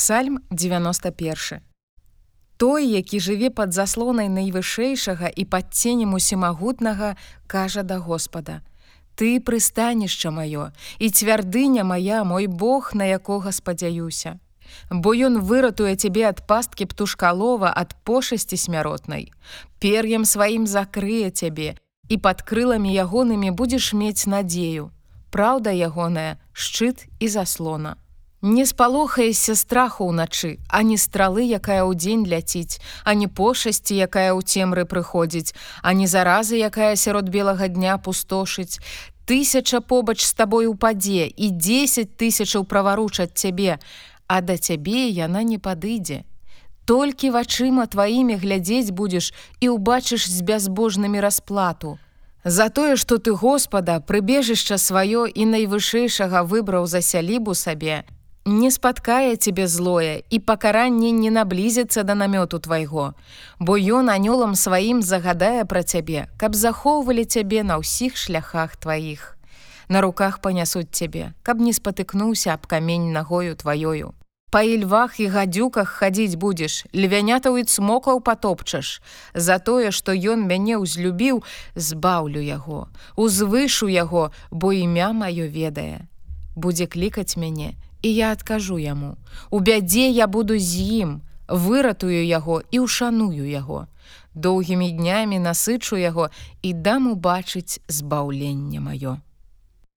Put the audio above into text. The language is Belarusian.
Псальм 91. Той, які жыве пад заслонай найвышэйшага і пад ценем усімагутнага, кажа да Господа: Ты прыстанішча маё і цвярдыня моя мой Бог, на якога спадзяюся. Бо ён выратуе цябе ад пасткі птушкалова ад пошасці смяротнай. Пер'ем сваім закрые цябе і пад крыламі ягонымі будзеш мець надзею. Праўда ягоная, шчыт і заслона. Не спалохаешся страху ўначы, ані стралы, якая ўдзень ляціць, ані пошасці, якая ў цемры прыходзіць, ані заразы, якая сярод белага дня пустошыць. Тысяча побач з табой упадзе і 10 тысячаў праваручаць цябе, а да цябе яна не падыдзе. Толькі вачыма тваімі глядзець будзеш і ўбачыш з бязбожнымі расплату. За тое, што ты Господа, прыбежышча сваё і найвышэйшага выбраў за сялібу сабе, Не спаткае цябе злое і пакаранне не наблізіцца да намёту твайго, бо ён анёлам сваім загадае пра цябе, каб захоўвалі цябе на ўсіх шляхах тваіх. На руках панясуць цябе, каб не спатыкнуўся аб камень нагою тваёю. Па львах і гадзюках хадзіць будзеш, львянятаў і цмокаў патопчаш. За тое, што ён мяне ўзлюбіў, збаўлю яго, узвышу яго, бо імя маё ведае. Будзе клікаць мяне, і я адкажу яму: У бядзе я буду з ім, выратую яго і ўшаную яго. Доўгімі днямі насычу яго і дам убачыць збаўленне маё.